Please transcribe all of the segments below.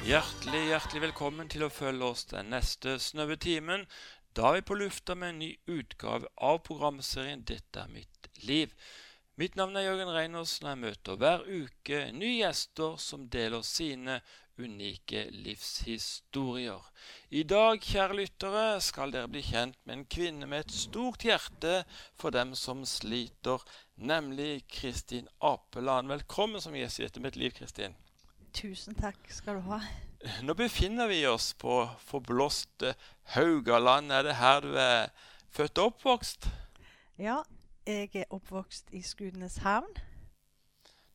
Hjertelig, hjertelig velkommen til å følge oss den neste snaue timen. Da er vi på lufta med en ny utgave av programserien 'Dette er mitt liv'. Mitt navn er Jørgen Reinersen, og jeg møter hver uke nye gjester som deler sine unike livshistorier. I dag, kjære lyttere, skal dere bli kjent med en kvinne med et stort hjerte for dem som sliter, nemlig Kristin Apeland. Velkommen som gjest i Dette mitt liv, Kristin. Tusen takk skal du ha. Nå befinner vi oss på forblåste Haugaland. Er det her du er født og oppvokst? Ja, jeg er oppvokst i Skudeneshavn.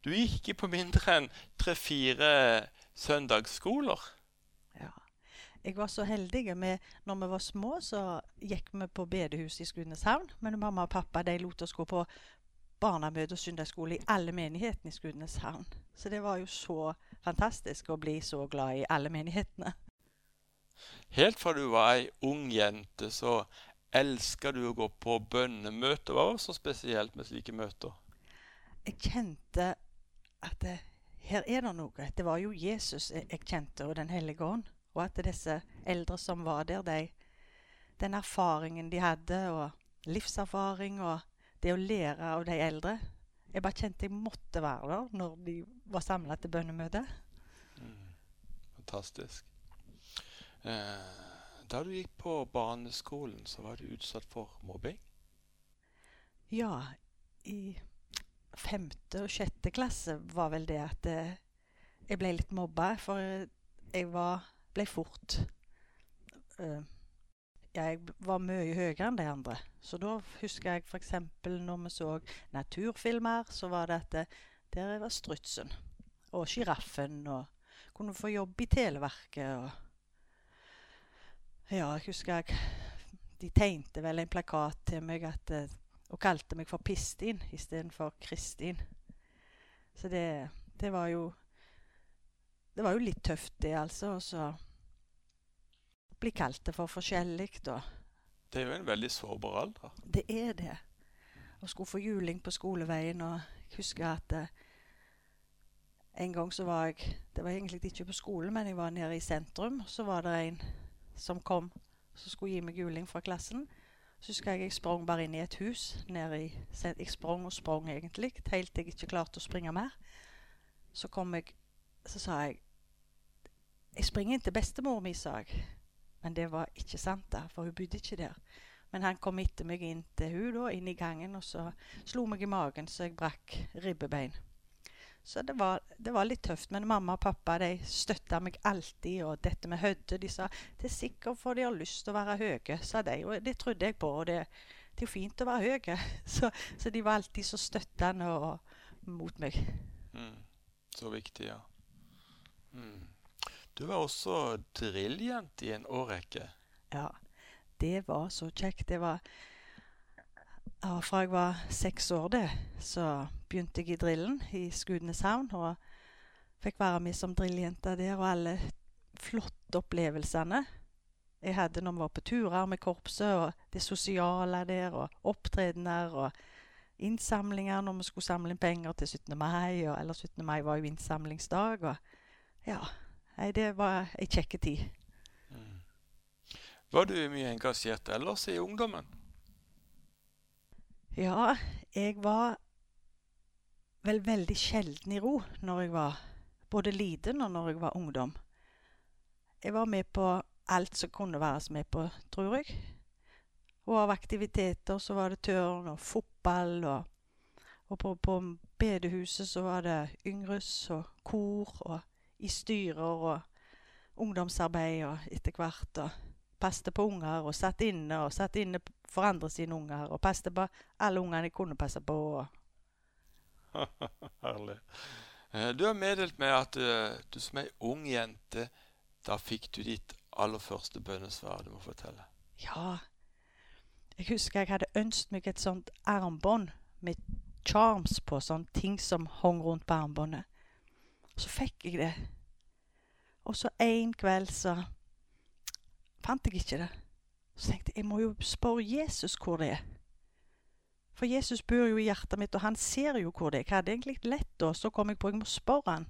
Du gikk på mindre enn tre-fire søndagsskoler. Ja. Jeg var så heldig med Når vi var små, så gikk vi på bedehuset i Skudeneshavn. Men mamma og pappa de lot oss gå på barnemøte og søndagsskole i alle menighetene i Skudeneshavn. Så det var jo så fantastisk å bli så glad i alle menighetene. Helt fra du var ei ung jente, så elska du å gå på bønnemøter. Hva var så spesielt med slike møter? Jeg kjente at det, her er det noe. Det var jo Jesus jeg, jeg kjente, og Den hellige ånd. Og at disse eldre som var der, de, den erfaringen de hadde, og livserfaring, og det å lære av de eldre Jeg bare kjente jeg måtte være der når de var samla til bønnemøte. Mm. Fantastisk. Eh, da du gikk på barneskolen, så var du utsatt for mobbing? Ja, i femte og sjette klasse var vel det at eh, jeg ble litt mobba. For jeg var, ble fort uh, Jeg var mye høyere enn de andre. Så da husker jeg f.eks. når vi så naturfilmer, så var det at det, der var strutsen. Og sjiraffen. Og kunne få jobb i Televerket. og ja, jeg husker jeg De tegnte vel en plakat til meg at, og kalte meg for Pistin istedenfor Kristin. Så det, det var jo Det var jo litt tøft, det, altså. Så bli kalt det for forskjellig, da. Det er jo en veldig sårbar alder. Det er det. Å skulle få juling på skoleveien og Jeg husker at eh, en gang så var jeg Det var egentlig ikke på skolen, men jeg var nede i sentrum. Så var det en som kom som skulle gi meg juling fra klassen. Så husker jeg jeg sprang bare inn i et hus. nede i, Jeg sprang og sprang egentlig, helt til jeg ikke klarte å springe mer. Så kom jeg Så sa jeg Jeg springer inn til bestemor mi, sa jeg. Men det var ikke sant, da, for hun bodde ikke der. Men han kom etter meg inn til hun da, inn i gangen, og så slo meg i magen så jeg brakk ribbebein. Så det var, det var, litt tøft. Men mamma og pappa de støtta meg alltid. Og dette med høyde De sa det er sikkert for de har lyst til å være høye, sa de. Og det trodde jeg på. Og det, det er jo fint å være høy. Så, så, de var alltid så støttende og, mot meg. Mm. Så viktig, ja. Mm. Du var også drilljente i en årrekke. Ja. Det var så kjekt. Det var ja, fra jeg var seks år, det, så begynte jeg i drillen i Skudeneshavn. Og fikk være med som drilljente der, og alle flotte opplevelsene jeg hadde når vi var på turer med korpset, og det sosiale der, og opptredener og innsamlinger når vi skulle samle inn penger til 17. mai. Og, eller 17. mai var jo innsamlingsdag. Og ja, nei, det var ei kjekk tid. Mm. Var du mye engasjert ellers i ungdommen? Ja, jeg var vel veldig sjelden i ro når jeg var både liten og når jeg var ungdom. Jeg var med på alt som kunne være med på, tror jeg. Og av aktiviteter så var det tørn og fotball, og, og på, på, bedehuset så var det yngres og kor, og i styrer og ungdomsarbeid og etter hvert. og passet på unger og satt inne og satt inne for andre sine unger og passet på alle ungene jeg kunne passe på. Herlig. Eh, du har meddelt meg at uh, du som ei ung jente Da fikk du ditt aller første bønnesvar. Du må fortelle. Ja. Jeg husker jeg hadde ønsket meg et sånt armbånd med charms på, sånne ting som hang rundt på armbåndet. Så fikk jeg det. Og så en kveld så fant jeg ikke det. Så tenkte jeg jeg må jo spørre Jesus hvor det er. For Jesus bor jo i hjertet mitt, og han ser jo hvor det er. Jeg hadde egentlig lett da, så kom jeg på jeg må spørre han.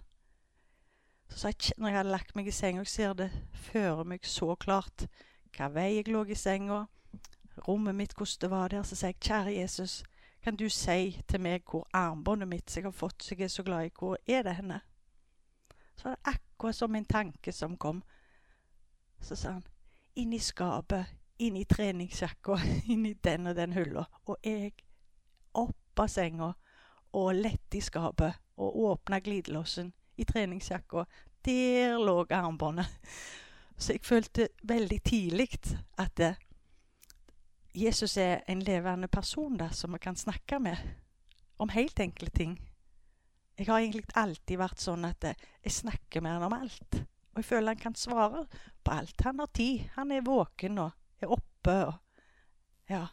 Så sa jeg, når jeg hadde lagt meg i senga, jeg ser det føre meg så klart hva vei jeg lå i senga, rommet mitt, hvordan det var der, så sier jeg, kjære Jesus, kan du si til meg hvor armbåndet mitt som jeg har fått, som jeg er så glad i, hvor er det henne? Så var det akkurat som en tanke som kom. Så sa han, inn i skapet, inni treningsjakka, i den og den hylla. Og jeg opp av senga og lette i skapet og åpna glidelåsen i treningsjakka. Der lå armbåndet. Så jeg følte veldig tidlig at det, Jesus er en levende person der som vi kan snakke med om helt enkle ting. Jeg har egentlig alltid vært sånn at jeg snakker med han om alt. Og jeg føler han kan svare på alt. Han har tid. Han er våken og er oppe og Ja.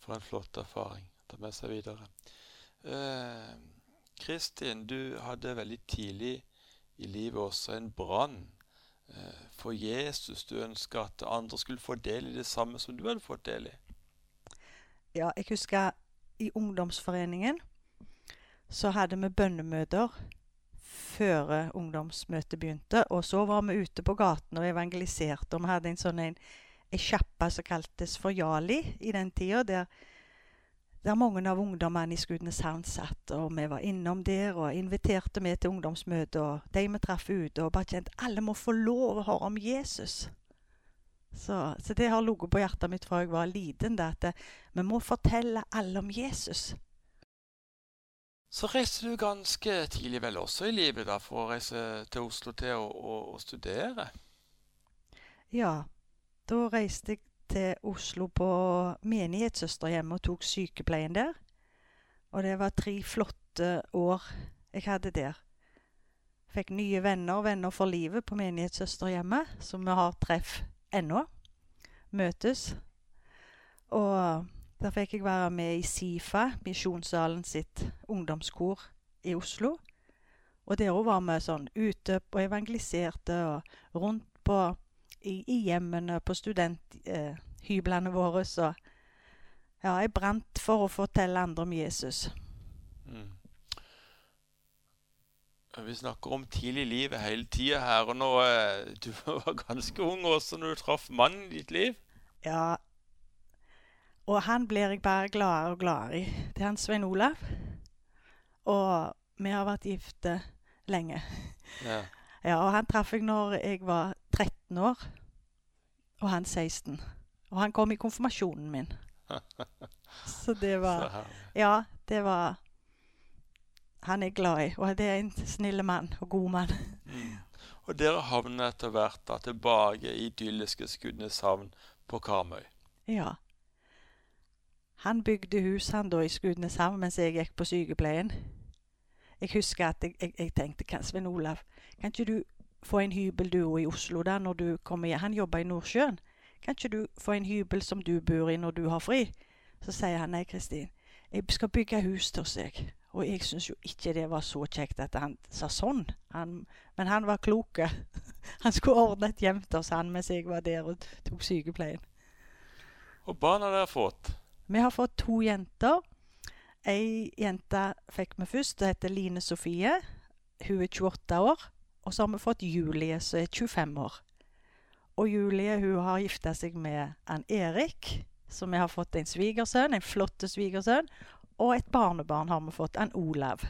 For en flott erfaring å ta med seg videre. Eh, Kristin, du hadde veldig tidlig i livet også en brann eh, for Jesus. Du ønska at andre skulle få del i det samme som du hadde fått del i. Ja, jeg husker i ungdomsforeningen så hadde vi bønnemøter før ungdomsmøtet begynte. Og så var vi ute på gaten og evangeliserte. Og vi hadde en sånn en, en sjappe som kaltes for Jali i den tida. Der, der mange av ungdommene i Skudeneshavn satt. Og vi var innom der og inviterte med til ungdomsmøte. Og de vi traff ute. Og bare kjente alle må få lov å høre om Jesus. Så, så det har ligget på hjertet mitt fra jeg var liten. det at vi må fortelle alle om Jesus. Så reiste du ganske tidlig vel også i livet da, for å reise til Oslo til å, å, å studere? Ja, da reiste jeg til Oslo på menighetssøsterhjemmet og tok sykepleien der. Og det var tre flotte år jeg hadde der. Fikk nye venner, venner for livet på menighetssøsterhjemmet, som vi har treff ennå. Møtes. Og der fikk jeg være med i SIFA, Misjonssalen sitt ungdomskor i Oslo. Og der òg var vi sånn ute og evangeliserte og rundt på i, i hjemmene, på studenthyblene eh, våre. Så ja, jeg brant for å fortelle andre om Jesus. Mm. Vi snakker om tidlig i livet hele tida her. Og nå, eh, du var ganske ung også når du traff mannen i ditt liv? Ja, og han blir jeg bare gladere og gladere i. Det er han Svein Olav. Og vi har vært gifte lenge. Ja. ja og han traff jeg når jeg var 13 år, og han 16. Og han kom i konfirmasjonen min. Så det var Ja, det var Han er glad i, og det er en snill mann og god mann. Mm. Og dere havner etter hvert da tilbake i idylliske Skudeneshavn på Karmøy. Ja. Han bygde hus han da i Skudeneshavn mens jeg gikk på sykepleien. Jeg husker at jeg, jeg, jeg tenkte Svein Olav, kan ikke du få en hybel du i Oslo da når du kommer hjem? Han jobber i Nordsjøen. Kan ikke du få en hybel som du bor i når du har fri? Så sier han nei, Kristin, jeg skal bygge hus til seg. Og jeg syns jo ikke det var så kjekt at han sa sånn. Han, men han var klok. Han skulle ordne et hjem til oss han mens jeg var der og tok sykepleien. Og barn har dere fått? Vi har fått to jenter. Ei jente fikk vi først. Det heter Line Sofie. Hun er 28 år. Og så har vi fått Julie, som er 25 år. Og Julie hun har gifta seg med en Erik, så vi har fått en svigersønn, en flott svigersønn. Og et barnebarn har vi fått, en Olav.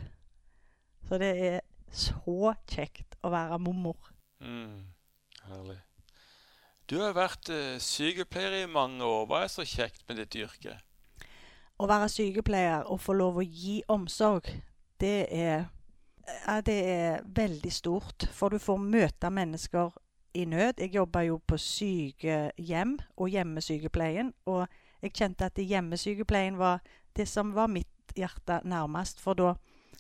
Så det er så kjekt å være mormor. Mm, herlig. Du har vært uh, sykepleier i mange år. Hva er så kjekt med ditt yrke? Å være sykepleier og få lov å gi omsorg, det er, det er veldig stort. For du får møte mennesker i nød. Jeg jobba jo på sykehjem og hjemmesykepleien. Og jeg kjente at hjemmesykepleien var det som var mitt hjerte nærmest. For da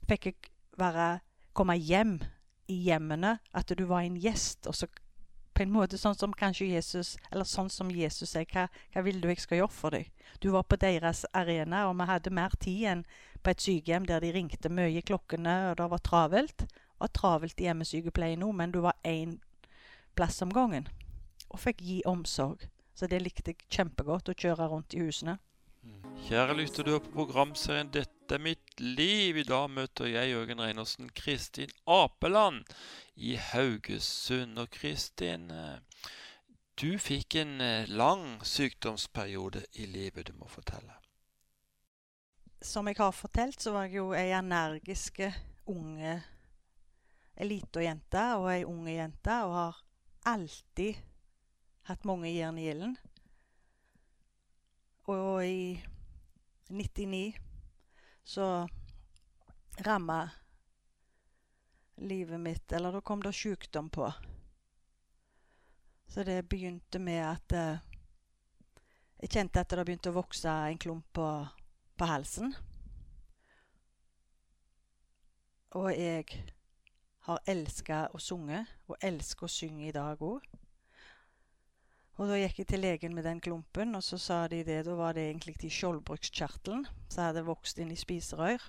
fikk jeg være, komme hjem i hjemmene. At du var en gjest. Og så på en måte sånn som kanskje Jesus Eller sånn som Jesus sier. Hva, hva vil du jeg skal gjøre for deg? Du var på deres arena, og vi hadde mer tid enn på et sykehjem der de ringte mye i klokkene, og det var travelt. Var travelt i hjemmesykepleien nå, men du var én plass om gangen. Og fikk gi omsorg. Så det likte jeg kjempegodt, å kjøre rundt i husene. Kjære lytter, du er på programserien 'Dette er mitt liv. I dag møter jeg Jørgen Reinersen Kristin Apeland i Haugesund. Og Kristin, eh, du fikk en eh, lang sykdomsperiode i livet du må fortelle. Som jeg har fortalt, så var jeg jo ei energisk unge Ei og ei unge jente, og har alltid hatt mange jern i ilden. Og i 99 så ramma livet mitt Eller da kom det sykdom på. Så det begynte med at eh, jeg kjente at det begynte å vokse en klump på, på halsen. Og jeg har elska å synge, og elsker å synge i dag òg. Og da gikk jeg til legen med den klumpen, og så sa de det. Da var det egentlig i skjoldbruskkjertelen som hadde vokst inn i spiserør.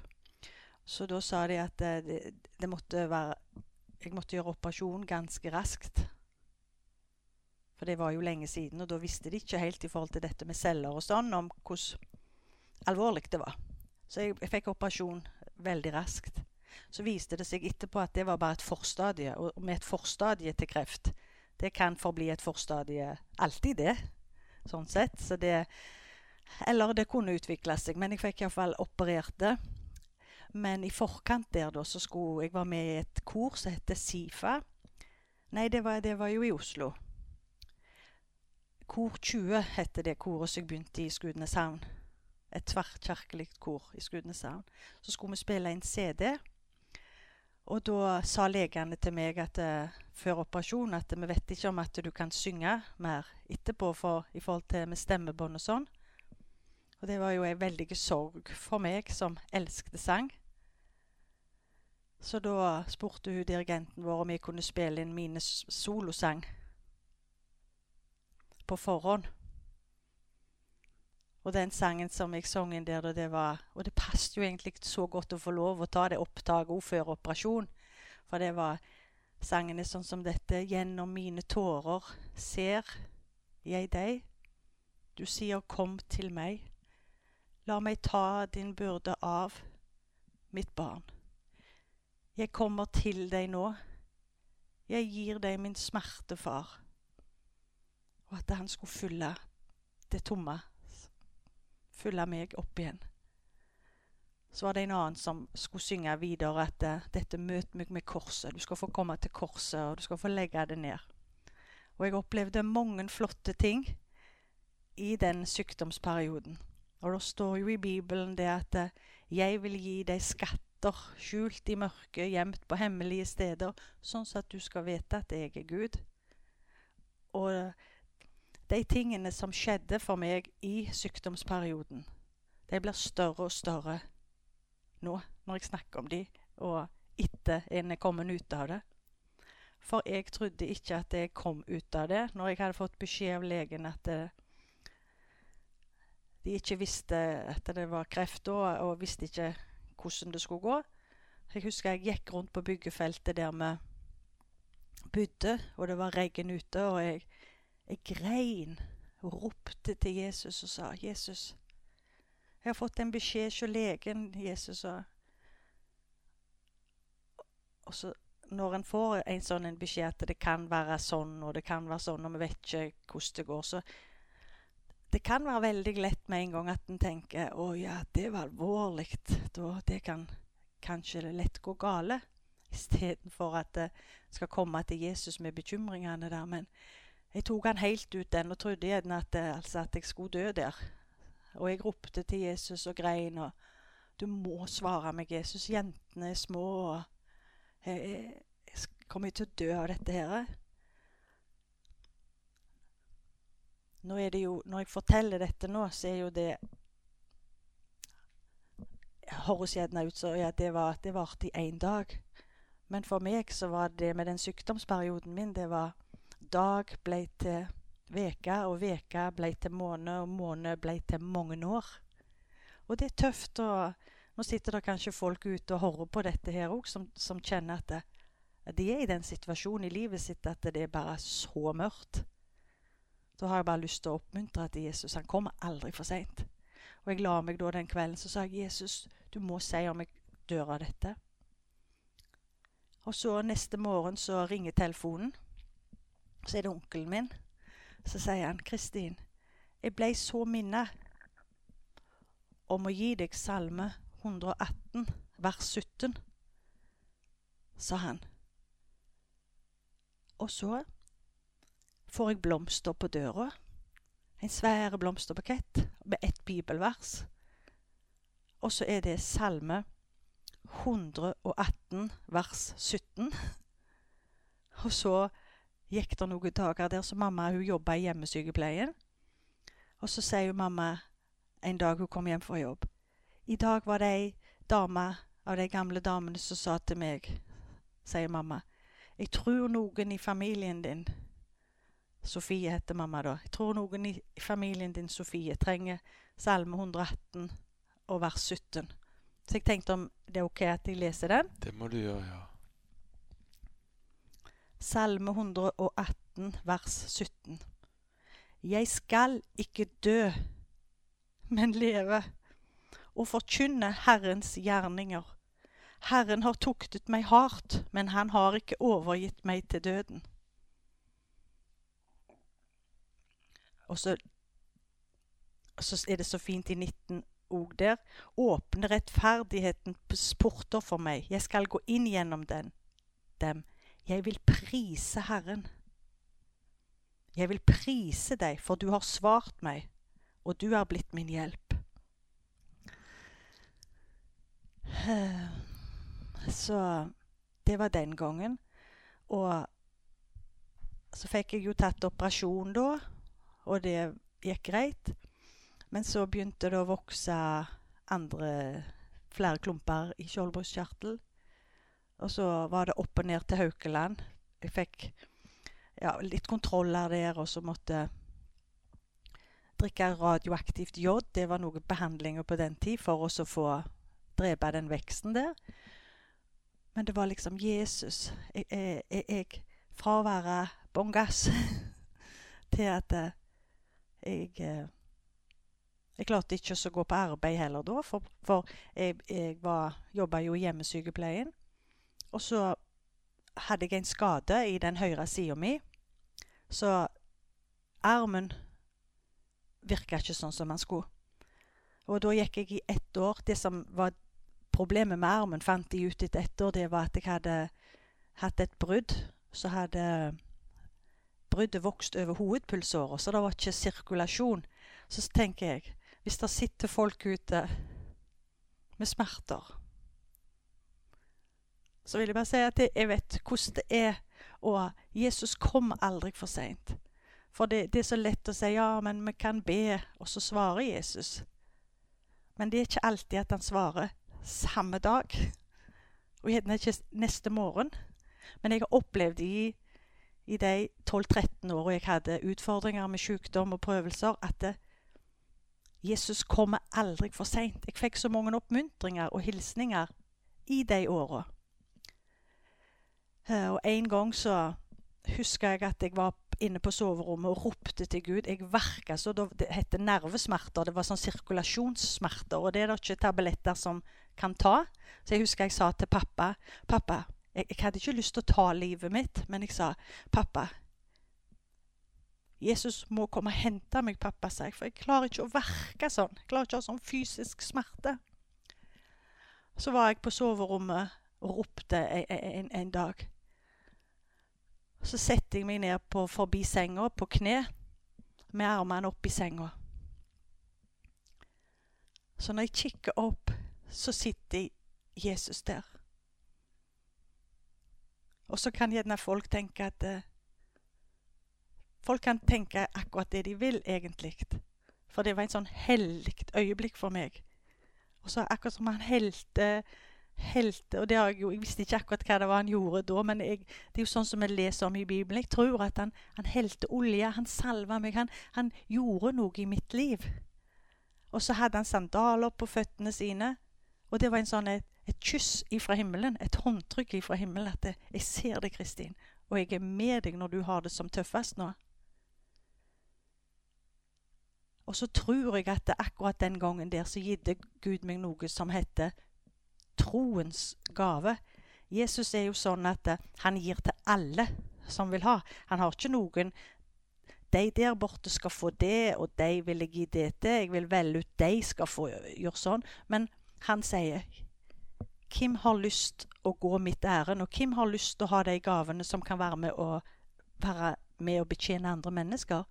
Så da sa de at det, det, det måtte være Jeg måtte gjøre operasjon ganske raskt. For det var jo lenge siden, og da visste de ikke helt i forhold til dette med celler og sånn, om hvordan alvorlig det var. Så jeg, jeg fikk operasjon veldig raskt. Så viste det seg etterpå at det var bare et forstadie, og med et forstadie til kreft det kan forbli et forstadie alltid, det. Sånn sett. Så det Eller det kunne utvikle seg. Men jeg fikk iallfall operert det. Men i forkant der, da, så skulle jeg være med i et kor som heter SIFA. Nei, det var, det var jo i Oslo. Kor 20 heter det koret som jeg begynte i Skudeneshavn. Et tverrkirkelig kor i Skudeneshavn. Så skulle vi spille inn CD. Og da sa legene til meg at uh, før operasjon at vi vet ikke om at du kan synge mer etterpå for, i forhold til med stemmebånd og sånn. Og det var jo en veldig sorg for meg som elsket sang. Så da spurte hun dirigenten vår om jeg kunne spille inn mine solosang på forhånd. Og den sangen som jeg sang inn der, det var Og det passet jo egentlig så godt å få lov å ta det opptaket før operasjon. For det var sangene sånn som dette. Gjennom mine tårer ser jeg deg. Du sier kom til meg. La meg ta din byrde av, mitt barn. Jeg kommer til deg nå. Jeg gir deg min smerte, far. Og at han skulle fylle det tomme fylle meg opp igjen. Så var det en annen som skulle synge videre at uh, dette møter meg med korset. Du skal få komme til korset, og du skal få legge det ned. Og jeg opplevde mange flotte ting i den sykdomsperioden. Og det står jo i Bibelen det at uh, 'jeg vil gi deg skatter skjult i mørket, gjemt på hemmelige steder', sånn at du skal vite at jeg er Gud. Og de tingene som skjedde for meg i sykdomsperioden, de blir større og større nå når jeg snakker om de, og etter en er kommet ut av det. For jeg trodde ikke at jeg kom ut av det når jeg hadde fått beskjed av legen at det, eh, de ikke visste at det var kreft da, og visste ikke hvordan det skulle gå. Jeg husker jeg gikk rundt på byggefeltet der vi bodde, og det var regn ute. og jeg jeg grein og ropte til Jesus og sa, 'Jesus, jeg har fått en beskjed hos legen.' Jesus sa. og så når en får en sånn en beskjed at det kan være sånn, og det kan være sånn, og vi vet ikke hvordan det går, så det kan være veldig lett med en gang at en tenker 'Å ja, det var alvorlig'. Da, det kan kanskje lett gå gale. Istedenfor at det skal komme til Jesus med bekymringene der. Men jeg tok han helt ut den og trodde gjerne at, eh, altså, at jeg skulle dø der. Og jeg ropte til Jesus og grein og Du må svare meg, Jesus. Jentene er små, og jeg, jeg kommer til å dø av dette her. Nå er det jo, Når jeg forteller dette nå, så er jo det høres gjerne ut som ja, det var det varte i én dag. Men for meg så var det med den sykdomsperioden min det var dag ble til veke, og veka ble til måned, og måned ble til mange år. Og det er tøft. og Nå sitter det kanskje folk ute og hører på dette her òg, som, som, kjenner at, det, de er i den situasjonen i livet sitt at det er bare så mørkt. Da har jeg bare lyst til å oppmuntre til Jesus. Han kommer aldri for seint. Og jeg la meg da den kvelden, så sa jeg Jesus, du må si om jeg dør av dette. Og så neste morgen så ringer telefonen. Så er det onkelen min. Så sier han, 'Kristin, jeg ble så minnet om å gi deg Salme 118, vers 17', sa han. Og så får jeg blomster på døra. En svære blomsterbukett med ett bibelvers. Og så er det Salme 118, vers 17. Og så gikk det noen dager der så mamma hun jobba i hjemmesykepleien. Og så sier hun mamma en dag hun kom hjem fra jobb I dag var det ei dame av de gamle damene som sa til meg, sier mamma, jeg tror noen i familien din Sofie heter mamma da. Jeg tror noen i familien din, Sofie, trenger Salme 118 og vers 17. Så jeg tenkte om det er ok at jeg leser den. Det må du gjøre, ja. Salme 118, vers 17. Jeg skal ikke dø, men leve, og forkynne Herrens gjerninger. Herren har tuktet meg hardt, men han har ikke overgitt meg til døden. Og så, så er det så fint i 19 òg der. Åpne rettferdighetens porter for meg. Jeg skal gå inn gjennom den, dem. Jeg vil prise Herren. Jeg vil prise deg, for du har svart meg, og du er blitt min hjelp. Så det var den gangen. Og så fikk jeg jo tatt operasjon da, og det gikk greit. Men så begynte det å vokse andre flere klumper i skjoldbruskkjertel. Og så var det opp og ned til Haukeland. Jeg fikk ja, litt kontroller der, og så måtte drikke radioaktivt jod. Det var noe behandlinger på den tid for å få drepe den veksten der. Men det var liksom Jesus. Jeg, jeg, jeg fra å være bånn gass til at jeg jeg klarte ikke å gå på arbeid heller da, for, for jeg, jeg jobba jo i hjemmesykepleien. Og så hadde jeg en skade i den høyre sida mi, så armen virka ikke sånn som den skulle. Og da gikk jeg i ett år. Det som var problemet med armen, fant jeg ut etter ett år, det var at jeg hadde hatt et brudd. Så hadde bruddet vokst over hovedpulsåra, så det var ikke sirkulasjon. Så tenker jeg hvis det sitter folk ute med smerter. Så vil jeg bare si at jeg vet hvordan det er. Og Jesus kom aldri for seint. For det, det, er så lett å si ja, men vi kan be, og så svarer Jesus. Men det er ikke alltid at han svarer samme dag. Og gjerne ikke neste morgen. Men jeg har opplevd i, i de 12-13 åra jeg hadde utfordringer med sykdom og prøvelser, at det, Jesus kommer aldri for seint. Jeg fikk så mange oppmuntringer og hilsninger i de åra. Eh, og en gang så husker jeg at jeg var inne på soverommet og ropte til Gud. Jeg verka så Det heter nervesmerter. Det var sånn sirkulasjonssmerter. Og det er det ikke tabletter som kan ta. Så jeg husker jeg sa til pappa Pappa, jeg, jeg hadde ikke lyst til å ta livet mitt, men jeg sa pappa, 'Jesus må komme og hente meg, pappa', sa jeg, for jeg klarer ikke å verke sånn. Jeg klarer ikke å ha sånn fysisk smerte. Så var jeg på soverommet og ropte en, en, en dag. Så setter jeg meg ned på, forbi senga, på kne, med armene opp i senga. Så når jeg kikker opp, så sitter Jesus der. Og så kan gjerne folk tenke at eh, Folk kan tenke akkurat det de vil, egentlig. For det var en sånn hellig øyeblikk for meg. Og så akkurat som han helte helte, og det har jeg jo, jeg visste ikke akkurat hva det var han gjorde da, men jeg, det er jo sånn som vi leser om i Bibelen. Jeg tror at han, han helte olje, han salva meg, han, han, gjorde noe i mitt liv. Og så hadde han sandaler på føttene sine, og det var en sånn et, et kyss ifra himmelen, et håndtrykk ifra himmelen, at det, 'Jeg ser deg, Kristin, og jeg er med deg når du har det som tøffest nå.' Og så tror jeg at akkurat den gangen der så gitte Gud meg noe som heter troens gave. Jesus er jo sånn at uh, han gir til alle som vil ha. Han har ikke noen de der borte skal få det, og de vil jeg gi det til. Jeg vil velge ut de skal få gjøre sånn. Men han sier hvem har lyst å gå mitt ærend, og hvem har lyst til å ha de gavene som kan være med å, være med å betjene andre mennesker?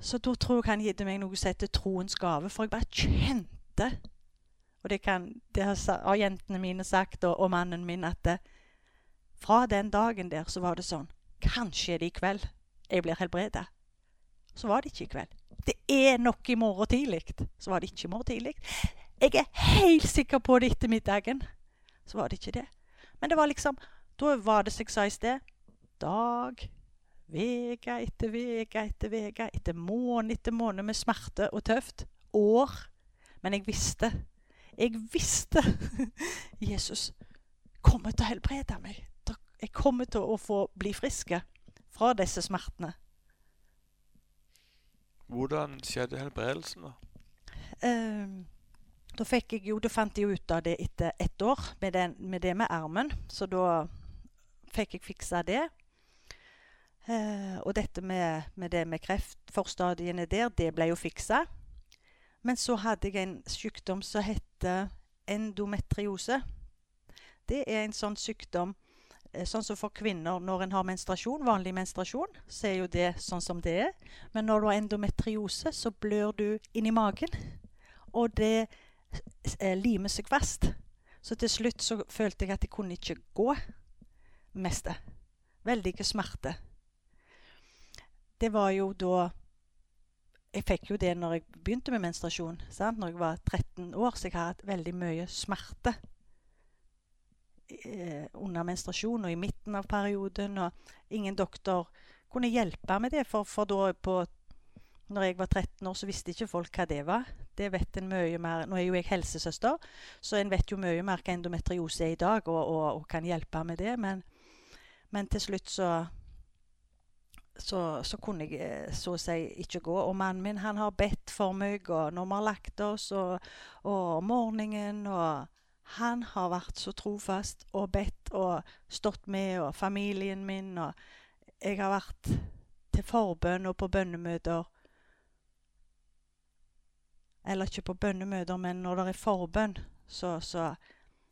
Så da tror jeg han gitt meg noe som heter troens gave, for jeg bare kjente Og det, kan, det har jentene mine sagt, og, og mannen min, at det, fra den dagen der så var det sånn Kanskje det i kveld jeg blir helbreda. Så var det ikke i kveld. Det er nok i morgen tidlig. Så var det ikke i morgen tidlig. Jeg er helt sikker på det etter middagen. Så var det ikke det. Men det var liksom Da var det som jeg sa i sted Dag, uke etter uke etter uke, etter måned etter måned med smerte og tøft. År. Men jeg visste. Jeg visste Jesus kommer til å helbrede meg. Jeg kommer til å få bli friske fra disse smertene. Hvordan skjedde helbredelsen, da? Uh, da fikk jeg jo, da fant jeg ut av det etter ett år med, den, med det med armen. Så da fikk jeg fiksa det. Uh, og dette med, med, det med kreftforstadiene der, det ble jo fiksa. Men så hadde jeg en sykdom som heter endometriose. Det er en sånn sykdom Eh, sånn som for kvinner når en har menstruasjon, vanlig menstruasjon, så er jo det sånn som det er. Men når du har endometriose, så blør du inni magen. Og det eh, limer seg fast. Så til slutt så følte jeg at jeg kunne ikke gå meste. Veldige smerte. Det var jo da Jeg fikk jo det når jeg begynte med menstruasjon. Sant? Når jeg var 13 år, så jeg har hatt veldig mye smerte eh, under menstruasjon og i midten av perioden. Og ingen doktor kunne hjelpe med det, for, for da på når jeg var 13 år, så visste ikke folk hva det var. Det vet en mye mer. Nå er jo jeg helsesøster, så en vet jo mye mer hva endometriose er i dag, og, og, og kan hjelpe med det. Men, men til slutt så, så, så kunne jeg eh, så å si ikke gå. Og mannen min han har bedt for meg og når vi har lagt oss, og, og morgenen og han har vært så trofast og bedt og stått med, og familien min. Og jeg har vært til forbønn og på bønnemøter. Eller ikke på bønnemøter, men når det er forbønn, så, så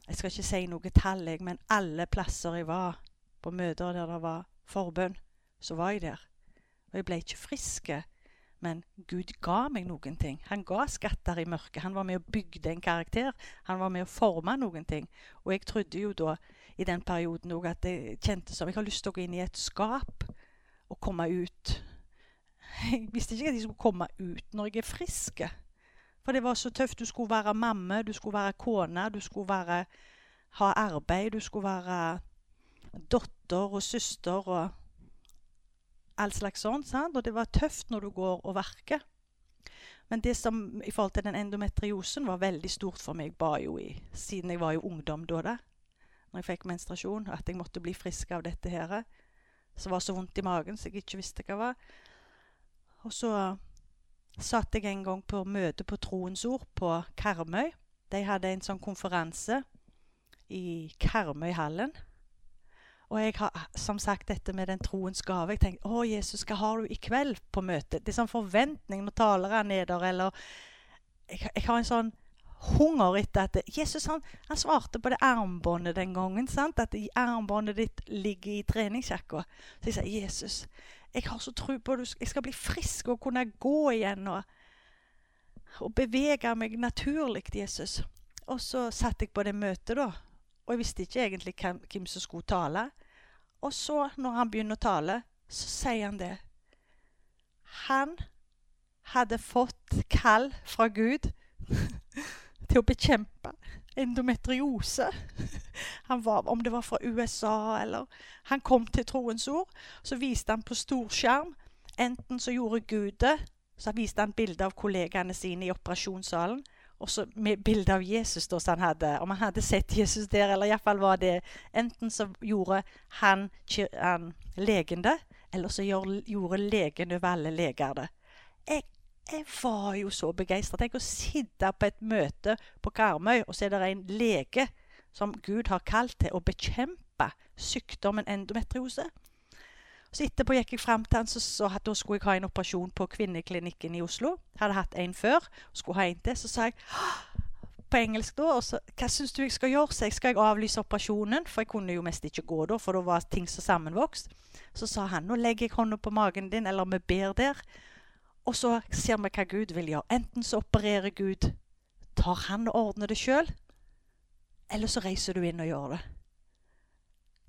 Jeg skal ikke si noe tall, jeg, men alle plasser jeg var på møter der det var forbønn, så var jeg der. Og jeg ble ikke friske men Gud ga meg noen ting. Han ga skatter i mørket. Han var med og bygde en karakter. Han var med å forme noen ting. Og jeg trodde jo da i den perioden òg at det kjentes som jeg har lyst til å gå inn i et skap og komme ut. Jeg visste ikke at jeg skulle komme ut når jeg er frisk. For det var så tøft. Du skulle være mamme, du skulle være kone, du skulle være, ha arbeid, du skulle være datter og søster. og all slags sånn. Sant? Og det var tøft når du går og verker. Men det som i forhold til den endometriosen var veldig stort for meg, ba jo i, siden jeg var jo ungdom da, da når jeg fikk menstruasjon, at jeg måtte bli frisk av dette her. Så var så vondt i magen så jeg ikke visste hva det var. Og så satt jeg en gang på møte på Troens Ord på Karmøy. De hadde en sånn konferanse i Karmøyhallen. Og jeg har som sagt dette med den troens gave. Jeg tenkte å Jesus, hva har du i kveld på møtet? Det er sånn forventning når talere er neder. eller jeg, jeg, har en sånn hunger etter at Jesus han, han svarte på det armbåndet den gangen. sant? At armbåndet ditt ligger i treningsjakka. Så jeg sier, Jesus, jeg har så tro på at jeg skal bli frisk og kunne gå igjen og, og bevege meg naturlig, Jesus. Og så satt jeg på det møtet, da. Og jeg visste ikke egentlig hvem, hvem som skulle tale. Og så, når han begynner å tale, så sier han det. Han hadde fått kall fra Gud til å bekjempe endometriose. Var, om det var fra USA eller Han kom til troens ord. Så viste han på storskjerm. Enten så gjorde Gud det, så viste han bilde av kollegaene sine i operasjonssalen og så med bilde av Jesus da, han hadde, om han hadde sett Jesus der, eller iallfall var det Enten så gjorde han, han legen det, eller så gjorde legen over alle leger det. Jeg jeg var jo så begeistra. Tenk å sitte på et møte på Karmøy, og så er det en lege som Gud har kalt til å bekjempe sykdommen endometriose. Så Etterpå gikk jeg fram til han, så, så da skulle jeg ha en operasjon på kvinneklinikken i Oslo. Hadde hatt en før, skulle ha en til. Så sa jeg på engelsk da, og så, hva syns du jeg skal gjøre? Så jeg skal jeg avlyse operasjonen, for jeg kunne jo mest ikke gå da, for da var ting så sammenvokst. Så sa han nå legger jeg hånda på magen din, eller vi ber der, og så ser vi hva Gud vil gjøre. Enten så opererer Gud, tar han og ordner det sjøl, eller så reiser du inn og gjør det.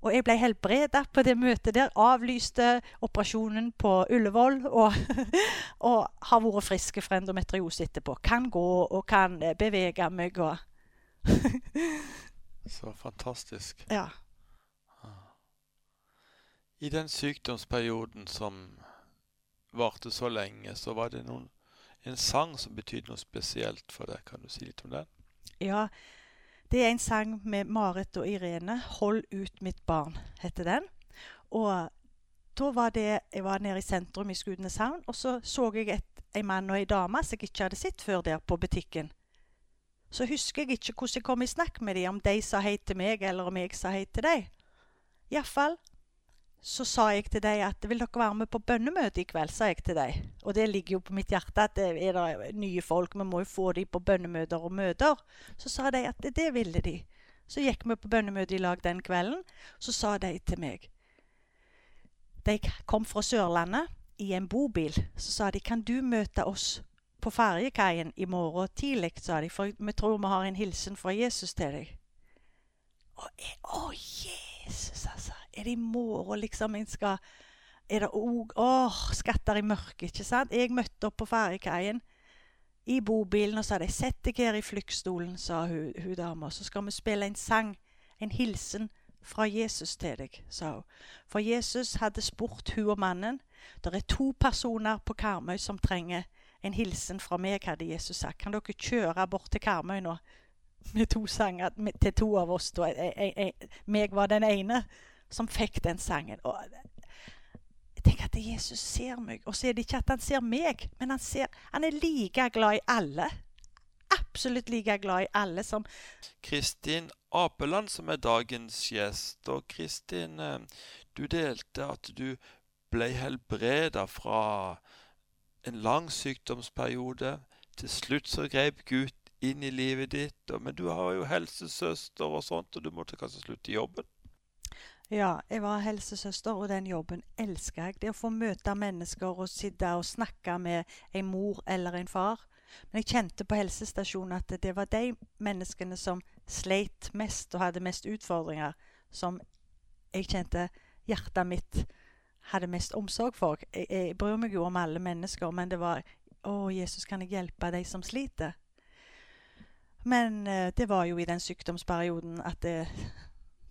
Og jeg ble helbreda på det møtet der. Avlyste operasjonen på Ullevål. Og, og har vært frisk fra endometriose etterpå. Kan gå og kan bevege meg og Så fantastisk. Ja. I den sykdomsperioden som varte så lenge, så var det noen, en sang som betydde noe spesielt for deg. Kan du si litt om den? Ja, det er en sang med Marit og Irene. 'Hold ut mitt barn' heter den. Og da var det, Jeg var nede i sentrum i Skudeneshavn, og så så jeg et, en mann og en dame som jeg ikke hadde sett før der på butikken. Så husker jeg ikke hvordan jeg kom i snakk med dem, om de sa hei til meg, eller om jeg sa hei til dem. Iallfall så sa jeg til dem at vil dere være med på bønnemøte i kveld? sa jeg til dem. Og det ligger jo på mitt hjerte at det er det nye folk. Vi må jo få dem på bønnemøter og møter. Så sa de at det ville de. Så gikk vi på bønnemøte i lag den kvelden. Så sa de til meg De kom fra Sørlandet i en bobil. Så sa de kan du møte oss på ferjekaien i morgen tidlig, sa de. For vi tror vi har en hilsen fra Jesus til deg. Og jeg, Å, Jesus, altså er det i morgen liksom en skal Er det òg Åh, skatter i mørket, ikke sant? Jeg møtte opp på ferjekaien i bobilen og sa de, 'Sett deg her i flyktstolen', sa hun, hun dama. 'Så skal vi spille en sang, en hilsen fra Jesus til deg', sa hun. For Jesus hadde spurt hun og mannen. Det er to personer på Karmøy som trenger en hilsen fra meg, hadde Jesus sagt. Kan dere kjøre bort til Karmøy nå med to sanger til to av oss? Da. Jeg, jeg, jeg, meg var den ene som fikk den sangen. Og jeg tenker at Jesus ser meg. Og så er det ikke at han ser meg, men han, ser, han er like glad i alle. Absolutt like glad i alle som Kristin Apeland, som er dagens gjest. Og Kristin, eh, du delte at du ble helbreda fra en lang sykdomsperiode. Til slutt så grep Gud inn i livet ditt. Men du har jo helsesøster og sånt, og du måtte kanskje slutte i jobben? Ja, jeg var helsesøster, og den jobben elska jeg. Det å få møte mennesker og sitte og snakke med en mor eller en far. Men jeg kjente på helsestasjonen at det var de menneskene som sleit mest og hadde mest utfordringer, som jeg kjente hjertet mitt hadde mest omsorg for. Jeg, jeg bryr meg jo om alle mennesker, men det var Å, Jesus, kan jeg hjelpe de som sliter? Men eh, det var jo i den sykdomsperioden at det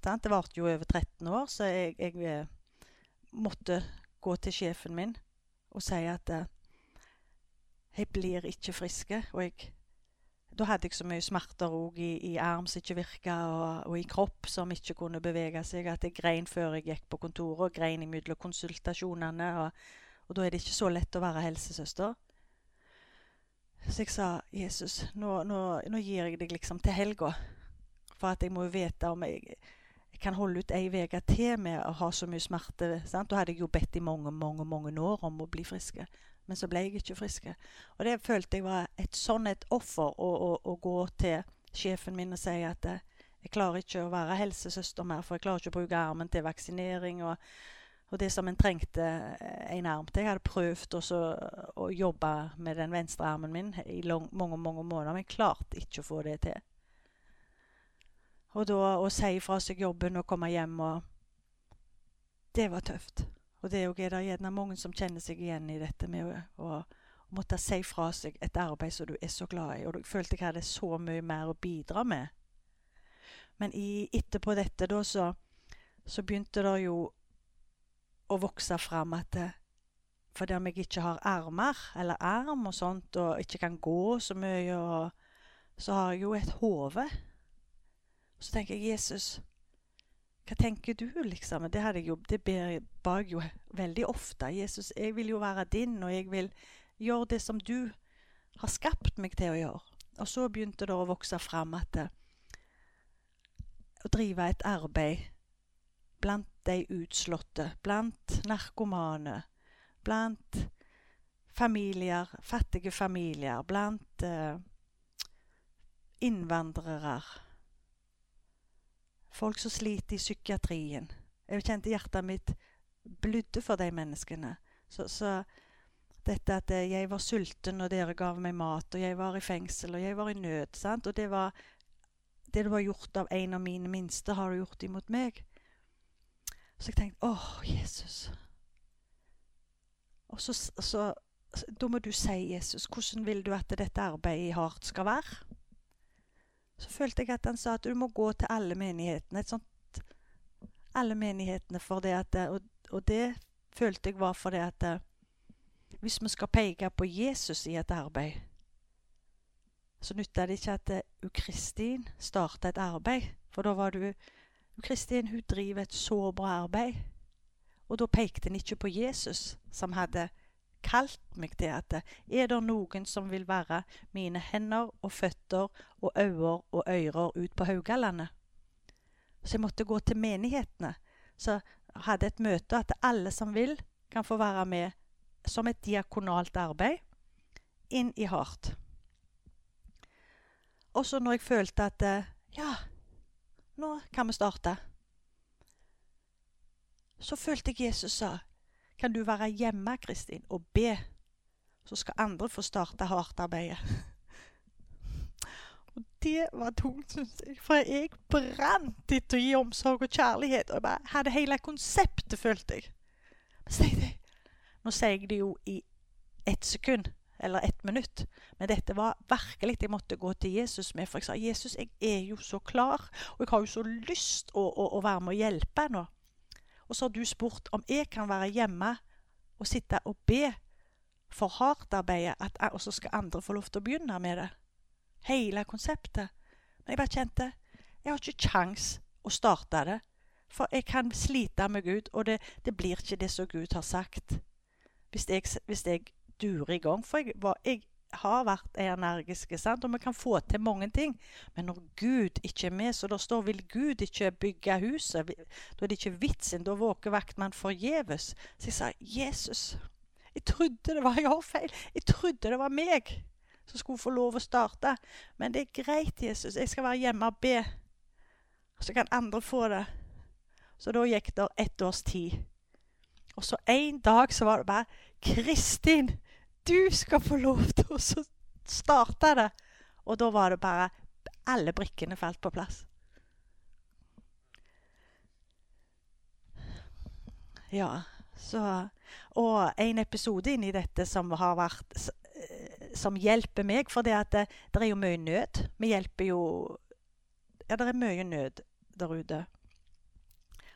Sant? Det varte jo over 13 år, så jeg, jeg, eh, måtte gå til sjefen min og si at uh, jeg blir ikke friske. Og jeg, da hadde jeg så mye smerter i, i, arm som ikke virka, og, og, i kropp som ikke kunne bevege seg, at jeg grein før jeg gikk på kontoret, og grein imellom konsultasjonene. Og, og, da er det ikke så lett å være helsesøster. Så jeg sa, 'Jesus, nå, nå, nå gir jeg deg liksom til helga.' For at jeg må jo vite om jeg jeg kan holde ut ei uke til med å ha så mye smerte. Sant? Da hadde jeg jo bedt i mange mange, mange år om å bli friske. Men så ble jeg ikke frisk. Og det følte jeg var et sånn et offer å, å, å, gå til sjefen min og si at eh, jeg klarer ikke å være helsesøster mer, for jeg klarer ikke å bruke armen til vaksinering. og, og det som en trengte eh, en arm til. Jeg hadde prøvd også, å jobbe med den venstre armen min i lang, mange mange måneder, men jeg klarte ikke å få det til. Og da å si fra seg jobben og komme hjem og Det var tøft. Og det er jo gjerne mange som kjenner seg igjen i dette med å, å, måtte si fra seg et arbeid som du er så glad i, og du følte jeg hadde så mye mer å bidra med. Men i, etterpå dette, da, så, så begynte det jo å vokse fram at det, fordi om jeg ikke har armer, eller arm og sånt, og ikke kan gå så mye, og, så har jeg jo et hode så tenker jeg Jesus, hva tenker du, liksom? Det, hadde jeg jo, det ber, jeg jo veldig ofte. Jesus, jeg vil jo være din, og jeg vil gjøre det som du har skapt meg til å gjøre. Og så begynte det å vokse fram at det, å drive et arbeid blant de utslåtte, blant narkomane, blant familier, fattige familier, blant eh, innvandrere. Folk som sliter i psykiatrien. Jeg kjente hjertet mitt blødde for de menneskene. Så, så dette at jeg var sulten, og dere gav meg mat, og jeg var i fengsel, og jeg var i nød. Sant? Og det var det du har gjort av en av mine minste, har du gjort imot meg. Så jeg tenkte åh, Jesus. Og så, så, Da må du si, Jesus, hvordan vil du at dette arbeidet i Hardt skal være? Så følte jeg at han sa at du må gå til alle menighetene. et sånt, Alle menighetene for det at Og, og det følte jeg var fordi at hvis vi skal peke på Jesus i et arbeid, så nytta det ikke at Ukristin starter et arbeid. For da var du Ukristin hun driver et så bra arbeid. Og da pekte en ikke på Jesus, som hadde kalt meg til at er det noen som vil være mine hender og føtter og øyne og ører ut på Haugalandet? Så jeg måtte gå til menighetene. Så hadde et møte at alle som vil, kan få være med som et diakonalt arbeid inn i hardt. Og så når jeg følte at eh, ja, nå kan vi starte, så følte jeg Jesus sa kan du være hjemme Kristin, og be, så skal andre få starte hardt-arbeidet. Og det var tungt, syns jeg, for jeg brant etter å gi omsorg og kjærlighet. Og jeg bare hadde hele konseptet, følte jeg. Jeg nå sier jeg det jo i ett sekund eller ett minutt, men dette var virkelig jeg måtte gå til Jesus med. For jeg sa Jesus, jeg er jo så klar, og jeg har jo så lyst å, å, å være med og hjelpe nå. Og så har du spurt om jeg kan være hjemme og sitte og be for hardt-arbeidet, og så skal andre få lov til å begynne med det. Hele konseptet. Men jeg bare kjente jeg har ikke kjangs å starte det. For jeg kan slite med Gud, og det, det blir ikke det som Gud har sagt hvis jeg, hvis jeg durer i gang. For jeg, var, jeg har vært energiske, sant? og vi kan få til mange ting. Men når Gud ikke er med, så da står vil Gud ikke bygge huset. Da er det ikke vitsen. Da våker vaktmann forgjeves. Så jeg sa Jesus, jeg trodde det var jeg har feil. Jeg trodde det var meg som skulle få lov å starte. Men det er greit, Jesus. Jeg skal være hjemme og be. Så kan andre få det. Så da gikk det ett års tid. Og så en dag så var det bare 'Kristin, du skal få lov til å starte det.' Og da var det bare Alle brikkene falt på plass. Ja, så Og en episode inni dette som har vært Som hjelper meg, for det, at det, det er jo mye nød. Vi hjelper jo Ja, det er mye nød der ute.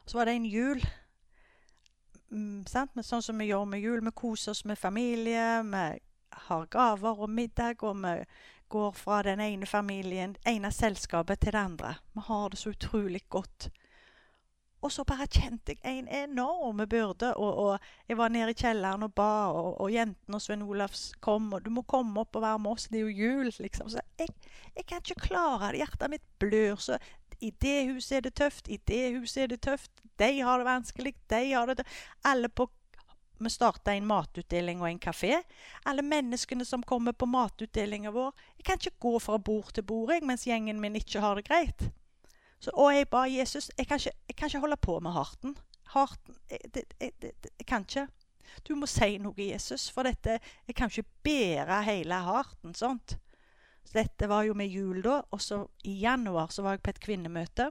Så var det en jul mm, Sånn som vi gjør med jul. Vi koser oss med familie. Vi har gaver og middag, og vi går fra den ene familien, ene selskapet til det andre. Vi har det så utrolig godt. Og så bare kjente jeg en enorm byrde. Og, og, jeg var nede i kjelleren og ba, og, og jentene og Svein Olavs kom. Og 'Du må komme opp og være med oss, det er jo jul', liksom. Så jeg, jeg kan ikke klare det. Hjertet mitt blør. Så i det huset er det tøft, i det huset er det tøft. De har det vanskelig, de har det tøft. Alle på Vi starta en matutdeling og en kafé. Alle menneskene som kommer på matutdelinga vår Jeg kan ikke gå fra bord til bord jeg, mens gjengen min ikke har det greit. Så, og jeg ba Jesus jeg kan, ikke, jeg kan ikke holde på med harten. harten jeg, det, jeg, det, jeg kan ikke. Du må si noe, Jesus, for dette Jeg kan ikke bære hele harten sånt. Dette var jo med jul, da. Og så i januar så var jeg på et kvinnemøte.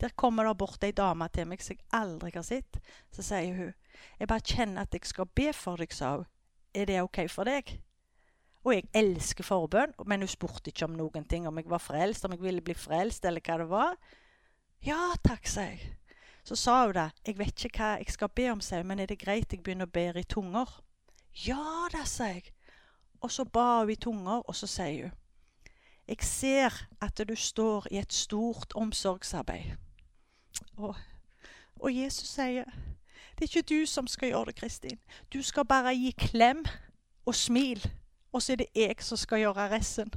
Der kommer det bort ei dame til meg som jeg aldri har sett. Så sier hun Jeg bare kjenner at jeg skal be for deg, sa hun. Er det OK for deg? Og jeg elsker forbønn, men hun spurte ikke om noen ting. Om jeg var frelst, om jeg ville bli frelst, eller hva det var. Ja takk, sa jeg. Så sa hun da, jeg vet ikke hva jeg skal be om, sa hun, men er det greit jeg begynner å be i tunger? Ja da, sa jeg. Og så ba hun i tunger, og så sier hun jeg ser at du står i et stort omsorgsarbeid. Og, og Jesus sier det er ikke du som skal gjøre det, Kristin. Du skal bare gi klem og smil. Og så er det jeg som skal gjøre resten.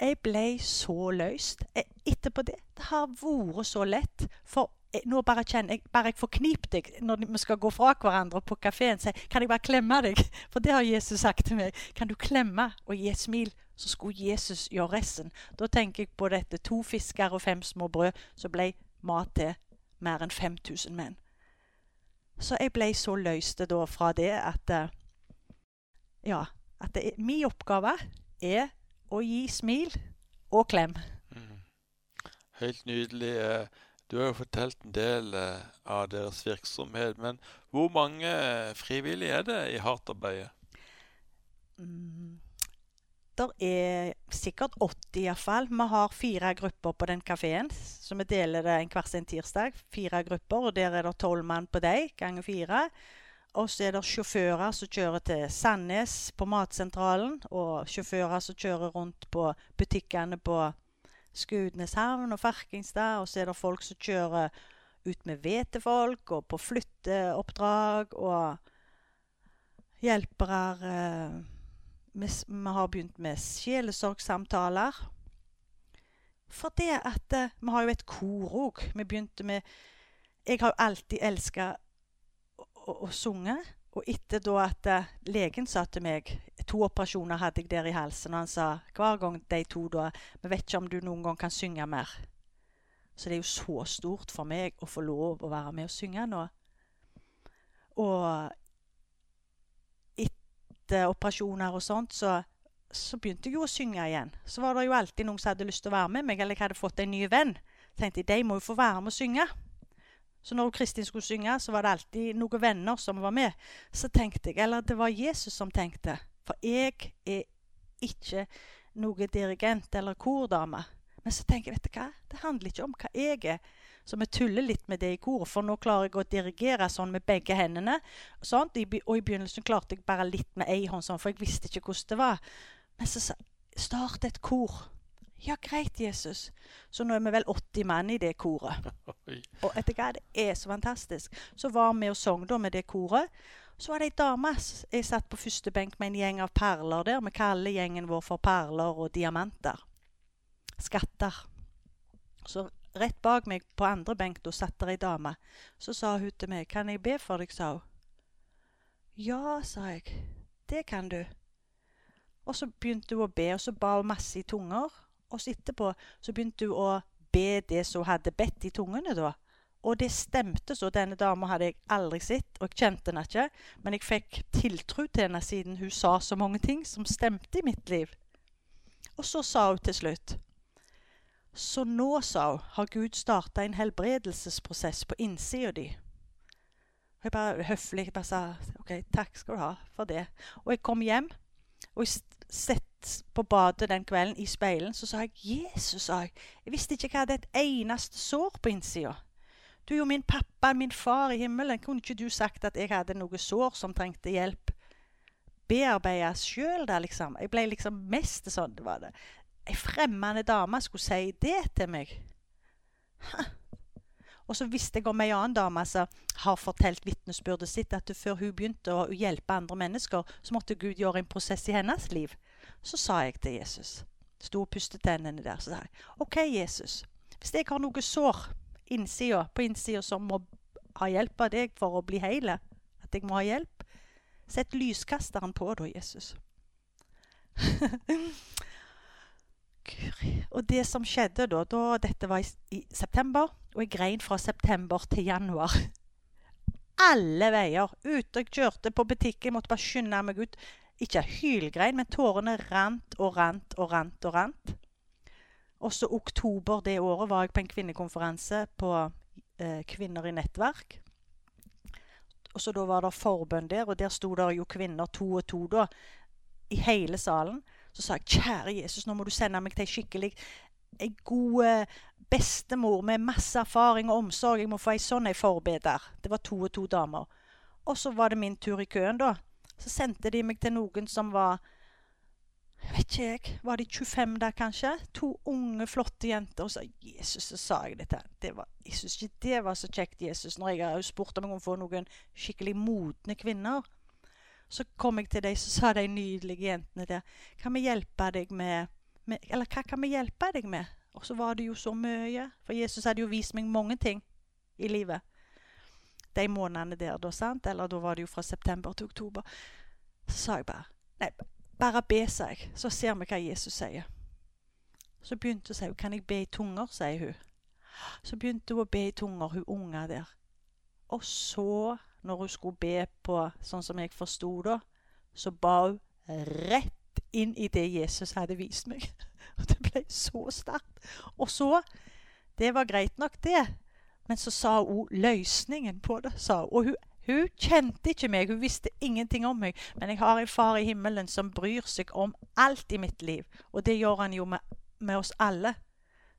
Jeg ble så løst etterpå det. Det har vært så lett. For nå bare kjenner jeg Bare jeg får knip deg når vi skal gå fra hverandre på kafeen, sier Kan jeg bare klemme deg? For det har Jesus sagt til meg. Kan du klemme og gi et smil? Så skulle Jesus gjøre resten. Da tenker jeg på dette. To fisker og fem små brød. Så ble mat til mer enn 5000 menn. Så jeg ble så løst da fra det at Ja. At det, er, min oppgave er å gi smil og klem. Mm. Helt nydelig. Eh, du har jo fortalt en del eh, av deres virksomhet. Men hvor mange frivillige er det i Hartarbeidet? Mm. Det er sikkert 80 iallfall. Vi har fire grupper på den kafeen. Så vi deler det en hver sin tirsdag. Fire grupper, og der er det tolv mann på dem, ganger fire. Og så er det sjåfører som kjører til Sandnes på Matsentralen. Og sjåfører som kjører rundt på butikkene på Skudeneshavn og Farkingstad. Og så er det folk som kjører ut med ved til folk, og på flytteoppdrag, og hjelpere eh, vi, vi, har begynt med sjelesorgsamtaler. For det at eh, Vi har jo et kor òg. Vi begynte med Jeg har jo alltid elska å, synge. Og etter da at uh, legen sa til meg To operasjoner hadde jeg der i halsen. Og han sa hver gang de to da Vi vet ikke om du noen gang kan synge mer. Så det er jo så stort for meg å få lov å være med og synge nå. Og etter operasjoner og sånt, så, så, begynte jeg jo å synge igjen. Så var det jo alltid noen som hadde lyst til å være med meg, eller jeg hadde fått en ny venn. Så tenkte jeg de må jo få være med og synge. Så når Kristin skulle synge, så var det alltid noen venner som var med. Så tenkte jeg, eller det var Jesus som tenkte, for jeg er ikke noe dirigent eller kordame. Men så tenker jeg, vet du hva, det handler ikke om hva jeg er. Så vi tuller litt med det i koret, for nå klarer jeg å dirigere sånn med begge hendene. Sånt. Og i begynnelsen klarte jeg bare litt med ei hånd, sånn, for jeg visste ikke hvordan det var. Men så sa start et kor. Ja, greit, Jesus. Så nå er vi vel 80 mann i det koret. Og etter hva, det er så fantastisk. Så var vi og sang da med det koret. Så var det ei dame Jeg satt på første benk med en gjeng av perler der. Vi kaller gjengen vår for perler og diamanter. Skatter. Så rett bak meg på andre benk da satt der ei dame. Så sa hun til meg 'Kan jeg be for deg', sa hun. Ja, sa jeg. Det kan du. Og så begynte hun å be, og så ba hun masse i tunger. Og så etterpå så begynte hun å be det som hun hadde bedt i tungene, da. Og det stemte så. Denne dama hadde jeg aldri sett, og jeg kjente henne ikke. Men jeg fikk tiltro til henne siden hun sa så mange ting som stemte i mitt liv. Og så sa hun til slutt Så nå, sa hun, har Gud starta en helbredelsesprosess på innsida di. Jeg bare høflig bare sa OK, takk skal du ha for det. Og jeg kom hjem, og jeg sett på badet den kvelden i speilen, så sa jeg 'Jesus', sa jeg. Jeg visste ikke jeg hadde et eneste sår på innsida. Du er jo min pappa, min far i himmelen. Kunne ikke du sagt at jeg hadde noe sår som trengte hjelp? Bearbeides sjøl, der, liksom. Jeg ble liksom mest sånn. det var det. Ei fremmede dame skulle si det til meg. Og så visste jeg om ei annen dame som har fortalt vitnesbyrdet sitt, at før hun begynte å hjelpe andre mennesker, så måtte Gud gjøre en prosess i hennes liv. Så sa jeg til Jesus Sto og pustet tennene der. Så sa jeg OK, Jesus. Hvis jeg har noe sår innsida, på innsida som må ha hjelp av deg for å bli hele, at jeg må ha hjelp, sett lyskasteren på da, Jesus. og det som skjedde da, da Dette var i, i september, og jeg grein fra september til januar alle veier. Ute jeg kjørte på butikken, måtte bare skynde meg ut. Ikke hylgrein, men tårene rant og rant og rant og rant. Også oktober det året var jeg på en kvinnekonferanse på eh, Kvinner i nettverk. Og så Da var det forbønn der, og der sto det jo kvinner to og to da, i hele salen. Så sa jeg kjære Jesus, nå må du sende meg til ei skikkelig ei god eh, bestemor med masse erfaring og omsorg. Jeg må få ei sånn ei forbeder. Det var to og to damer. Og så var det min tur i køen, da. Så sendte de meg til noen som var jeg vet ikke jeg, Var de 25 der, kanskje? To unge, flotte jenter. Og så Jesus, så sa jeg det til det var, Jeg syns ikke det var så kjekt, Jesus, når jeg har spurt om jeg kan få noen skikkelig modne kvinner. Så kom jeg til dem, så sa de nydelige jentene der Kan vi hjelpe deg med, med Eller hva kan vi hjelpe deg med? Og så var det jo så mye. For Jesus hadde jo vist meg mange ting i livet. De månedene der, da, sant? Eller da var det jo fra september til oktober. Så sa jeg bare Nei, bare be, sa jeg. Så ser vi hva Jesus sier. Så begynte hun å si Kan jeg be i tunger, sier hun. Så begynte hun å be i tunger, hun unga der. Og så, når hun skulle be på sånn som jeg forsto da, så ba hun rett inn i det Jesus hadde vist meg. Og det ble så sterkt. Og så Det var greit nok, det. Men så sa hun løsningen på det. sa hun. Og hun, hun kjente ikke meg, hun visste ingenting om meg. Men jeg har en far i himmelen som bryr seg om alt i mitt liv. Og det gjør han jo med, med oss alle.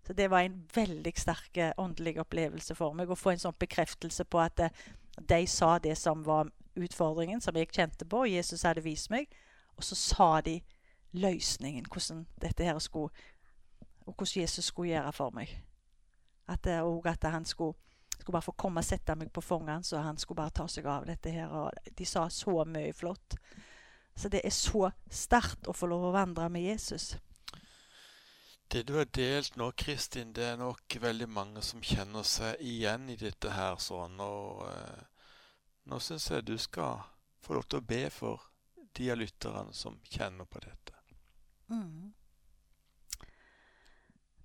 Så det var en veldig sterk åndelig opplevelse for meg å få en sånn bekreftelse på at de sa det som var utfordringen, som jeg kjente på, og Jesus hadde vist meg. Og så sa de løsningen, hvordan dette her skulle Og hvordan Jesus skulle gjøre for meg. At, og at han skulle, skulle bare få komme og sette meg på fanget så han skulle bare ta seg av dette her. Og de sa så mye flott. Så det er så sterkt å få lov å vandre med Jesus. Det du har delt nå, Kristin, det er nok veldig mange som kjenner seg igjen i dette her sånn. Og eh, nå syns jeg du skal få lov til å be for de av lytterne som kjenner på dette. Mm.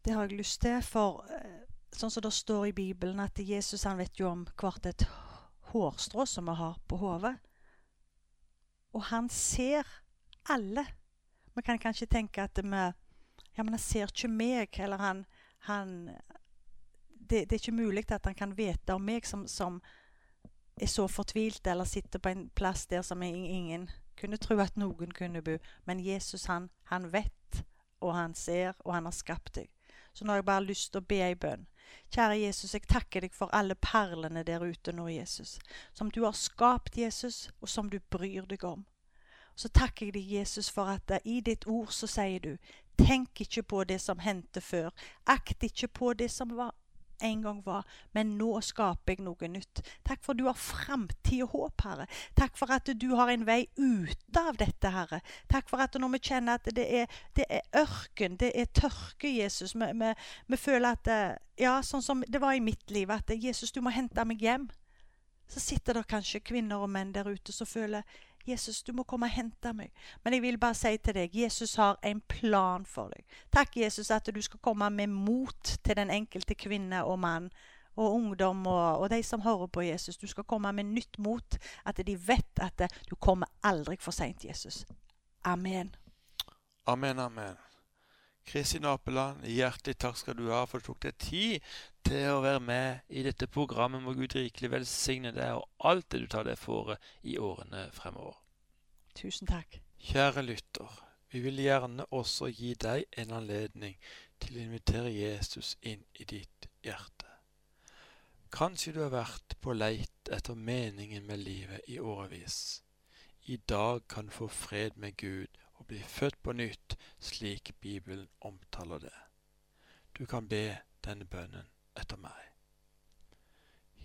Det har jeg lyst til, for eh, sånn som det står i Bibelen, at Jesus han vet jo om hvert et hårstrå som vi har på hodet. Og han ser alle. Vi kan kanskje tenke at vi Ja, men han ser ikke meg, eller han, han det, det, er ikke mulig at han kan vite om meg som, som er så fortvilt, eller sitter på en plass der som ingen kunne tro at noen kunne bo. Men Jesus, han, han vet, og han ser, og han har skapt deg. Så nå har jeg bare lyst til å be ei bønn. Kjære Jesus, jeg takker deg for alle perlene der ute nå, Jesus. Som du har skapt, Jesus, og som du bryr deg om. Så takker jeg deg, Jesus, for at i ditt ord så sier du Tenk ikke på det som hendte før. Akt ikke på det som var en gang var, men nå skaper jeg noe nytt. Takk for du har framtid og håp, Herre. Takk for at du har en vei ut av dette, Herre. Takk for at når vi kjenner at det er, det er ørken, det er tørke, Jesus, vi, vi, vi føler at eh, Ja, sånn som det var i mitt liv, at Jesus, du må hente meg hjem. Så sitter det kanskje kvinner og menn der ute som føler Jesus, du må komme og hente meg. Men jeg vil bare si til deg, Jesus har en plan for deg. Takk, Jesus, at du skal komme med mot til den enkelte kvinne og mann og ungdom og, og, de som hører på Jesus. Du skal komme med nytt mot. At de vet at du kommer aldri for seint, Jesus. Amen. Amen, amen. Kristin Apeland, hjertelig takk skal du ha for at du tok deg tid til å være med i dette programmet. Må Gud rikelig velsigne deg og alt det du tar deg for i årene fremover. Tusen takk. Kjære lytter, vi vil gjerne også gi deg en anledning til å invitere Jesus inn i ditt hjerte. Kanskje du har vært på leit etter meningen med livet i årevis. I dag kan du få fred med Gud og bli født på nytt, slik Bibelen omtaler det. Du kan be denne bønnen etter meg.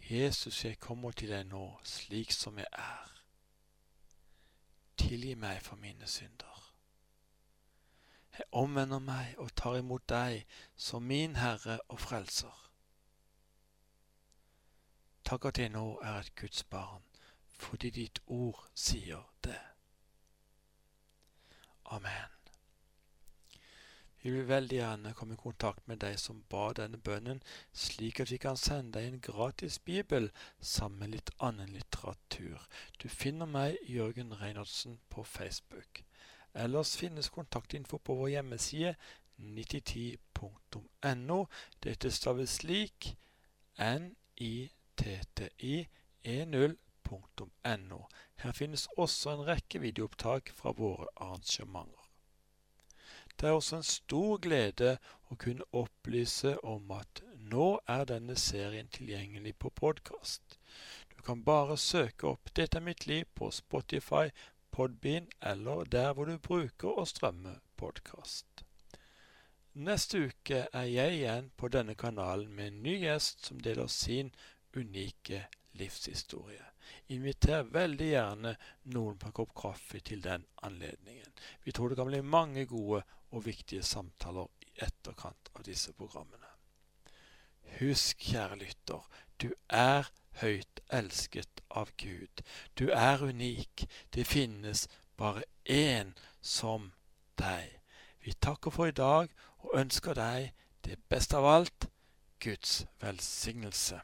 Jesus, jeg kommer til deg nå slik som jeg er. Tilgi meg for mine synder. Jeg omvender meg og tar imot deg som min Herre og Frelser. Takk at jeg nå er et Guds barn, fordi ditt ord sier det. Amen. Vi vil veldig gjerne komme i kontakt med deg som ba denne bønnen, slik at vi kan sende deg en gratis bibel sammen med litt annen litteratur. Du finner meg, Jørgen Reinertsen, på Facebook. Ellers finnes kontaktinfo på vår hjemmeside 9010.no. Dette staves slik nitti e0.no. Her finnes også en rekke videoopptak fra våre arrangementer. Det er også en stor glede å kunne opplyse om at nå er denne serien tilgjengelig på podkast. Du kan bare søke opp 'Dette er mitt liv' på Spotify, Podbean eller der hvor du bruker å strømme podkast. Neste uke er jeg igjen på denne kanalen med en ny gjest som deler sin unike livshistorie. Inviter veldig gjerne noen på en kopp kaffe til den anledningen. Vi tror det kan bli mange gode og viktige samtaler i etterkant av disse programmene. Husk, kjære lytter, du er høyt elsket av Gud. Du er unik. Det finnes bare én som deg. Vi takker for i dag og ønsker deg det beste av alt Guds velsignelse.